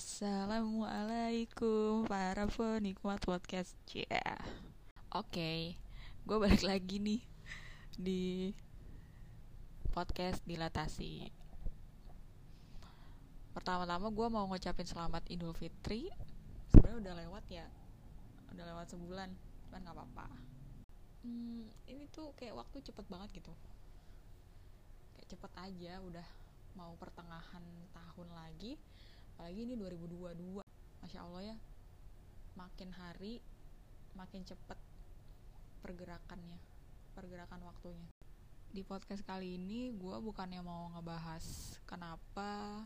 Assalamualaikum para penikmat podcast yeah. Oke, okay, gue balik lagi nih di podcast dilatasi. Pertama-tama gue mau ngucapin selamat Idul Fitri. Sebenarnya udah lewat ya? Udah lewat sebulan, cuman gak apa-apa. Hmm, Ini tuh kayak waktu cepet banget gitu. Kayak cepet aja udah mau pertengahan tahun lagi apalagi ini 2022 masya allah ya. Makin hari makin cepet pergerakannya pergerakan waktunya. Di podcast kali ini gue bukannya mau ngebahas kenapa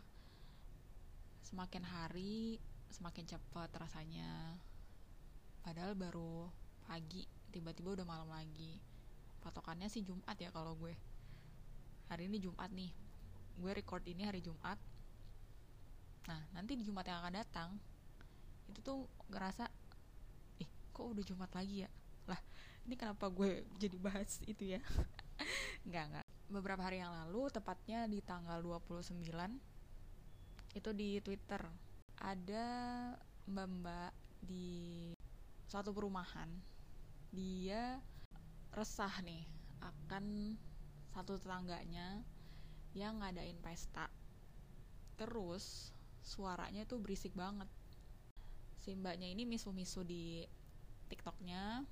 semakin hari semakin cepet rasanya. Padahal baru pagi tiba-tiba udah malam lagi. Patokannya sih Jumat ya kalau gue. Hari ini Jumat nih. Gue record ini hari Jumat nah nanti di Jumat yang akan datang itu tuh ngerasa ih kok udah Jumat lagi ya? Lah ini kenapa gue jadi bahas itu ya? Nggak nggak. Beberapa hari yang lalu tepatnya di tanggal 29 itu di Twitter ada mbak-mbak di suatu perumahan dia resah nih akan satu tetangganya yang ngadain pesta. Terus suaranya tuh berisik banget. Si mbaknya ini misu-misu di tiktoknya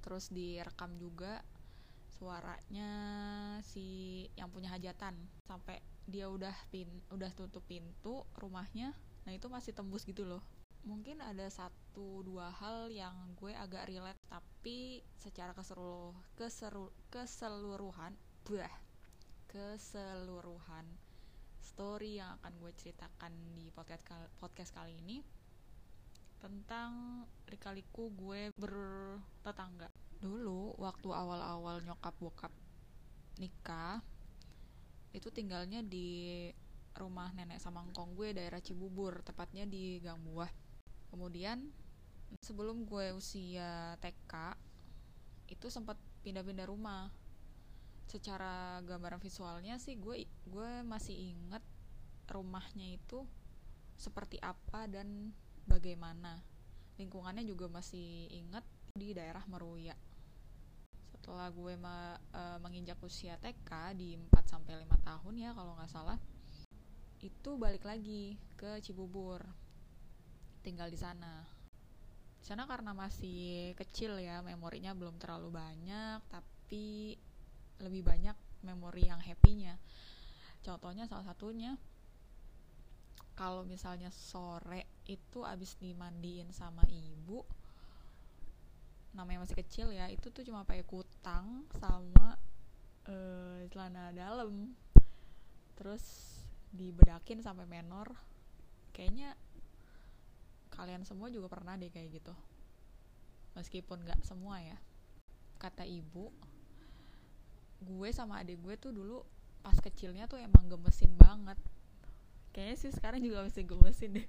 terus direkam juga suaranya si yang punya hajatan. Sampai dia udah pin udah tutup pintu rumahnya nah itu masih tembus gitu loh. Mungkin ada satu dua hal yang gue agak relate tapi secara ke seluruh keseru, keseluruhan bah keseluruhan story yang akan gue ceritakan di podcast kali, podcast kali ini tentang rikaliku gue bertetangga. Dulu waktu awal-awal nyokap bokap nikah itu tinggalnya di rumah nenek sama ngkong gue daerah Cibubur tepatnya di Gang Buah. Kemudian sebelum gue usia TK itu sempat pindah-pindah rumah secara gambaran visualnya sih gue gue masih inget rumahnya itu seperti apa dan bagaimana. Lingkungannya juga masih inget di daerah Meruya. Setelah gue ma, e, menginjak usia TK di 4 sampai 5 tahun ya kalau nggak salah itu balik lagi ke Cibubur. Tinggal di sana. Di sana karena masih kecil ya memorinya belum terlalu banyak tapi lebih banyak memori yang happy-nya. Contohnya salah satunya kalau misalnya sore itu abis dimandiin sama ibu namanya masih kecil ya itu tuh cuma pakai kutang sama uh, celana dalam. Terus dibedakin sampai menor. Kayaknya kalian semua juga pernah deh kayak gitu. Meskipun nggak semua ya. Kata ibu gue sama adik gue tuh dulu pas kecilnya tuh emang gemesin banget. Kayaknya sih sekarang juga masih gemesin deh.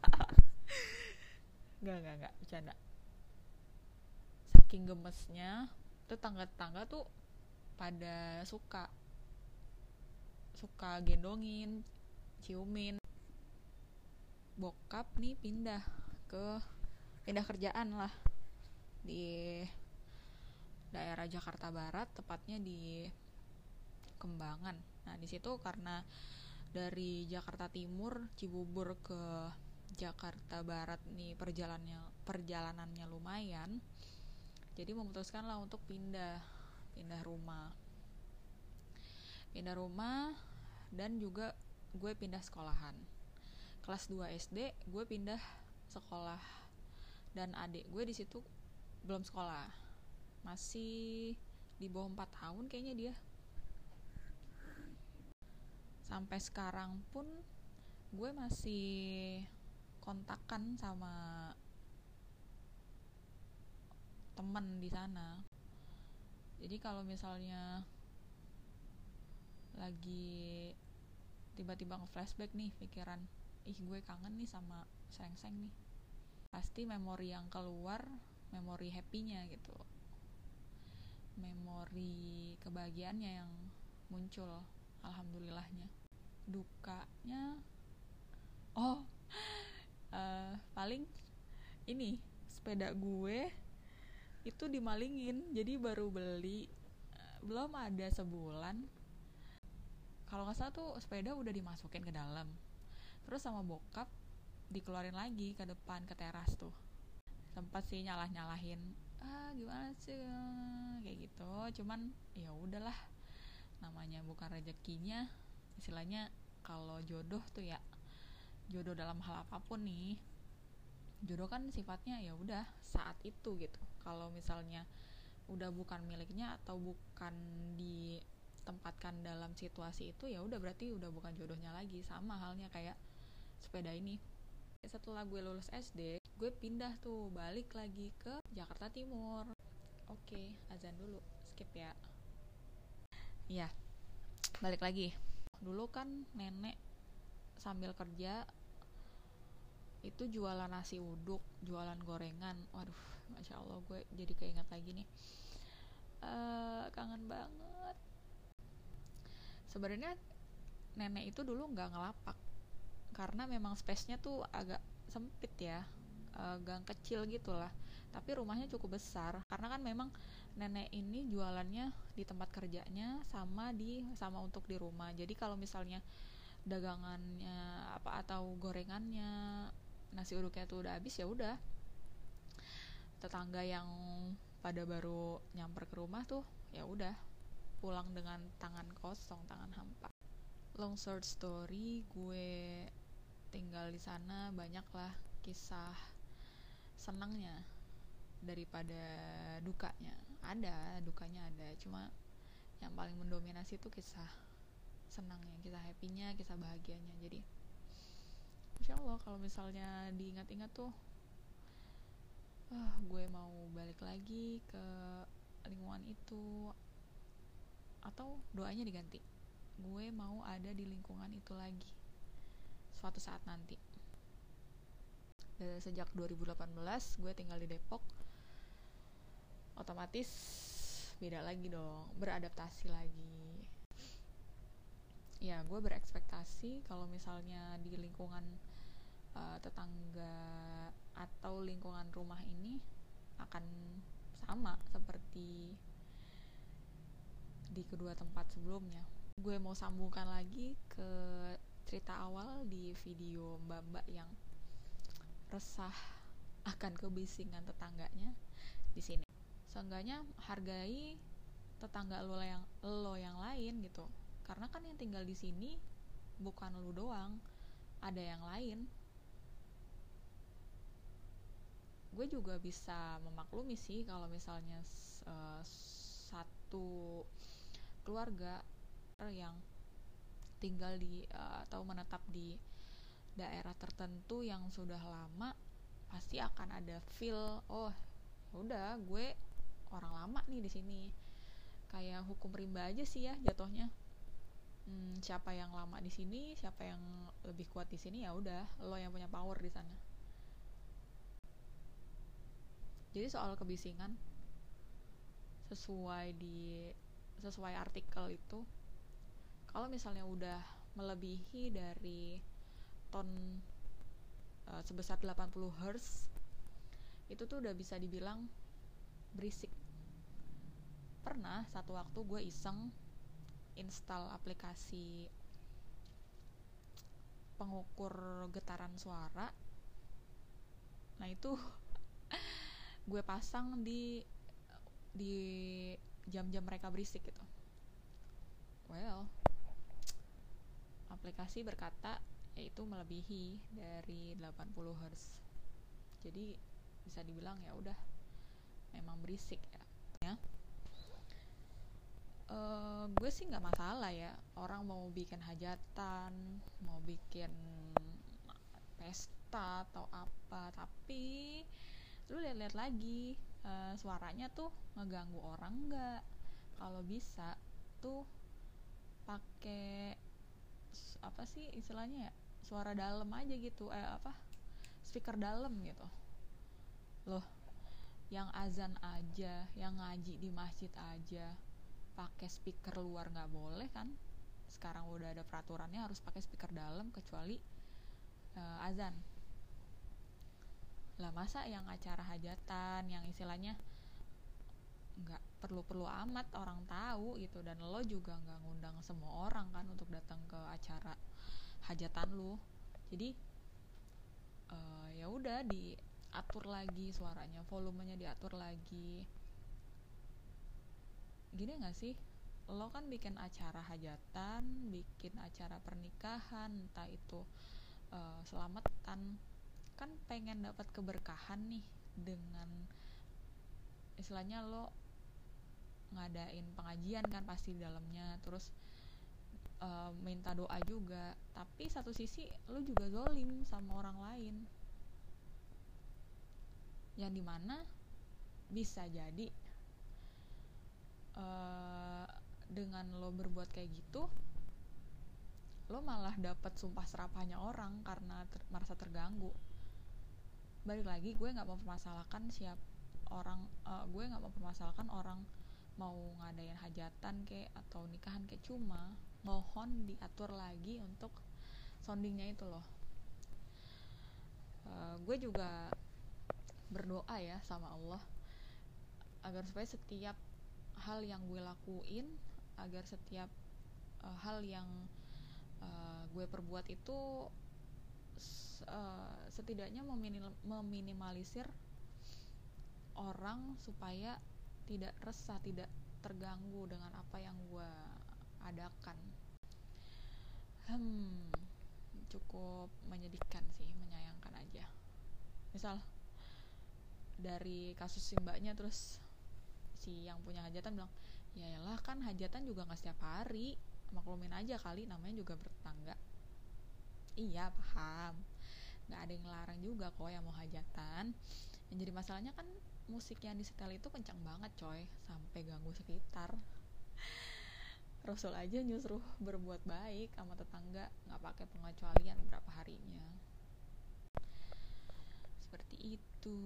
Nggak nggak nggak bercanda. Saking gemesnya tuh tangga-tangga tuh pada suka suka gendongin ciumin. Bokap nih pindah ke pindah kerjaan lah di daerah Jakarta Barat tepatnya di Kembangan. Nah, di situ karena dari Jakarta Timur Cibubur ke Jakarta Barat nih perjalanannya perjalanannya lumayan. Jadi memutuskanlah untuk pindah pindah rumah. Pindah rumah dan juga gue pindah sekolahan. Kelas 2 SD gue pindah sekolah dan adik gue di situ belum sekolah masih di bawah 4 tahun kayaknya dia. Sampai sekarang pun gue masih kontakan sama temen di sana. Jadi kalau misalnya lagi tiba-tiba nge-flashback nih pikiran ih gue kangen nih sama seng-seng nih. Pasti memori yang keluar memori happy-nya gitu memori kebahagiaannya yang muncul alhamdulillahnya. Dukanya oh uh, paling ini sepeda gue itu dimalingin jadi baru beli. Belum ada sebulan. Kalau nggak salah tuh sepeda udah dimasukin ke dalam. Terus sama bokap dikeluarin lagi ke depan ke teras tuh. Sempat sih nyalah nyalahin ah gimana sih kayak gitu. Cuman ya udahlah. Namanya bukan rezekinya. Istilahnya kalau jodoh tuh ya jodoh dalam hal apa pun nih jodoh kan sifatnya ya udah saat itu gitu. Kalau misalnya udah bukan miliknya atau bukan ditempatkan dalam situasi itu ya udah berarti udah bukan jodohnya lagi. Sama halnya kayak sepeda ini. Setelah gue lulus SD gue pindah tuh balik lagi ke Jakarta Timur. Oke azan dulu skip ya. Iya balik lagi. Dulu kan nenek sambil kerja itu jualan nasi uduk jualan gorengan. Waduh masya allah gue jadi keinget lagi nih. Uh, kangen banget. Sebenarnya nenek itu dulu nggak ngelapak karena memang space-nya tuh agak sempit ya uh, gang kecil gitulah. Tapi rumahnya cukup besar karena kan memang nenek ini jualannya di tempat kerjanya sama di sama untuk di rumah. Jadi kalau misalnya dagangannya apa atau gorengannya nasi uduknya tuh udah habis ya udah. Tetangga yang pada baru nyamper ke rumah tuh ya udah pulang dengan tangan kosong tangan hampa. Long short story gue tinggal di sana banyak lah kisah senangnya daripada dukanya. Ada dukanya ada. Cuma yang paling mendominasi itu kisah senangnya kisah happynya kisah bahagianya. Jadi insya Allah kalau misalnya diingat-ingat tuh uh, gue mau balik lagi ke lingkungan itu. Atau doanya diganti. Gue mau ada di lingkungan itu lagi. Suatu saat nanti sejak 2018 gue tinggal di Depok otomatis beda lagi dong beradaptasi lagi ya gue berekspektasi kalau misalnya di lingkungan uh, tetangga atau lingkungan rumah ini akan sama seperti di kedua tempat sebelumnya. Gue mau sambungkan lagi ke cerita awal di video mbak-mbak yang resah akan kebisingan tetangganya di sini. Seenggaknya hargai tetangga lo yang lo yang lain gitu. Karena kan yang tinggal di sini bukan lo doang, ada yang lain gue juga bisa memaklumi sih kalau misalnya uh, satu keluarga yang tinggal di uh, atau menetap di daerah tertentu yang sudah lama pasti akan ada feel oh udah gue orang lama nih di sini. Kayak hukum rimba aja sih ya jatuhnya. Hmm, siapa yang lama di sini siapa yang lebih kuat di sini ya udah lo yang punya power di sana. Jadi soal kebisingan sesuai di sesuai artikel itu kalau misalnya udah melebihi dari ton uh, sebesar 80 Hz itu tuh udah bisa dibilang berisik. Pernah satu waktu gue iseng install aplikasi pengukur getaran suara. Nah itu gue pasang di di jam-jam mereka berisik gitu. Well aplikasi berkata yaitu melebihi dari 80 Hz jadi bisa dibilang ya udah memang berisik ya. Ya. Uh, gue sih nggak masalah ya. Orang mau bikin hajatan mau bikin pesta atau apa tapi lu lihat-lihat lagi uh, suaranya tuh ngeganggu orang nggak? Kalau bisa tuh pakai apa sih istilahnya ya suara dalam aja gitu eh apa speaker dalam gitu. Loh yang azan aja yang ngaji di masjid aja pakai speaker luar nggak boleh kan? Sekarang udah ada peraturannya harus pakai speaker dalam kecuali uh, azan. Lah masa yang acara hajatan yang istilahnya nggak perlu-perlu amat orang tahu gitu dan lo juga nggak ngundang semua orang kan untuk datang ke acara hajatan lo jadi uh, ya udah diatur lagi suaranya volumenya diatur lagi. Gini nggak sih? Lo kan bikin acara hajatan bikin acara pernikahan entah itu uh, selamatan. Kan pengen dapat keberkahan nih dengan istilahnya lo ngadain pengajian kan pasti di dalamnya. Terus uh, minta doa juga. Tapi satu sisi lu juga zolim sama orang lain. Yang di mana bisa jadi uh, dengan lo berbuat kayak gitu lo malah dapat sumpah serapahnya orang karena ter merasa terganggu. Balik lagi gue nggak mempermasalahkan siap orang uh, gue nggak mempermasalahkan orang mau ngadain hajatan kayak atau nikahan kayak cuma mohon diatur lagi untuk soundingnya itu loh. Uh, gue juga berdoa ya sama Allah agar supaya setiap hal yang gue lakuin agar setiap uh, hal yang uh, gue perbuat itu setidaknya meminim meminimalisir orang supaya tidak resah tidak terganggu dengan apa yang gue adakan. Hmm cukup menyedihkan sih menyayangkan aja. Misal dari kasus si mbaknya terus si yang punya hajatan bilang ya lah kan hajatan juga nggak setiap hari. Maklumin aja kali namanya juga bertetangga iya paham. Nggak ada yang larang juga kok yang mau hajatan. Yang jadi masalahnya kan musik yang disetel itu kencang banget coy. Sampai ganggu sekitar Rasul aja nyuruh berbuat baik sama tetangga nggak pakai pengecualian berapa harinya. Seperti itu.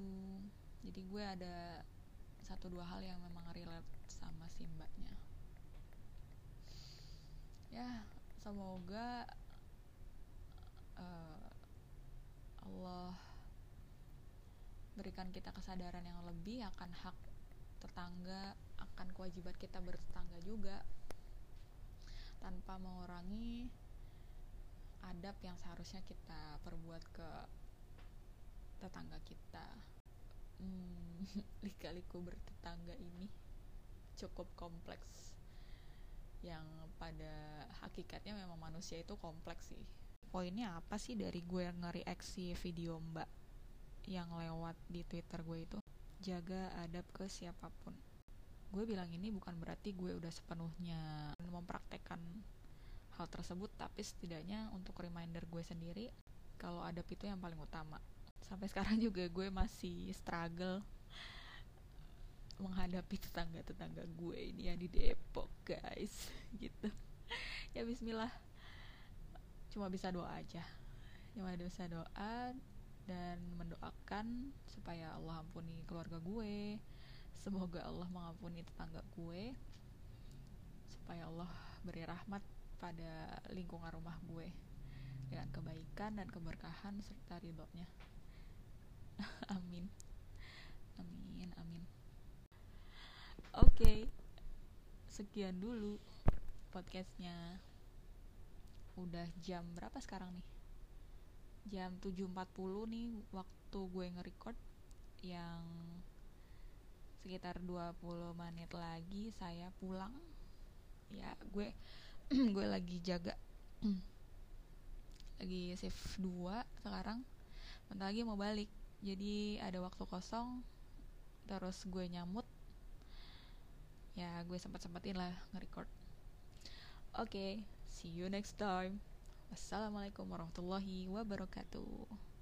Jadi gue ada satu dua hal yang memang relate sama si mbaknya. Ya semoga uh, Allah berikan kita kesadaran yang lebih akan hak tetangga akan kewajiban kita bertetangga juga tanpa mengurangi adab yang seharusnya kita perbuat ke tetangga kita. Hmm, lika-liku bertetangga ini cukup kompleks. Yang pada hakikatnya memang manusia itu kompleks sih. Poinnya apa sih dari gue nge-reaksi video mbak yang lewat di Twitter gue itu? Jaga adab ke siapa pun gue bilang ini bukan berarti gue udah sepenuhnya mempraktekkan hal tersebut tapi setidaknya untuk reminder gue sendiri kalau adab itu yang paling utama. Sampai sekarang juga gue masih struggle menghadapi tetangga-tetangga gue ini yang di Depok guys. Gitu. Ya Bismillah. Cuma bisa doa aja. Cuma bisa doa dan mendoakan supaya Allah ampuni keluarga gue semoga Allah mengampuni tetangga gue supaya Allah beri rahmat pada lingkungan rumah gue dengan kebaikan dan keberkahan serta ridhonya. Amin. Amin amin. Oke okay. sekian dulu podcastnya. Udah jam berapa sekarang nih? Jam 7.40 nih waktu gue nge-record yang sekitar 20 menit lagi saya pulang. Ya gue gue lagi jaga. Lagi shift 2 sekarang. Bentar lagi mau balik. Jadi ada waktu kosong terus gue nyamut. Ya gue sempat sempetin lah nge-record. Oke okay, see you next time. Wassalamualaikum warahmatullahi wabarakatuh.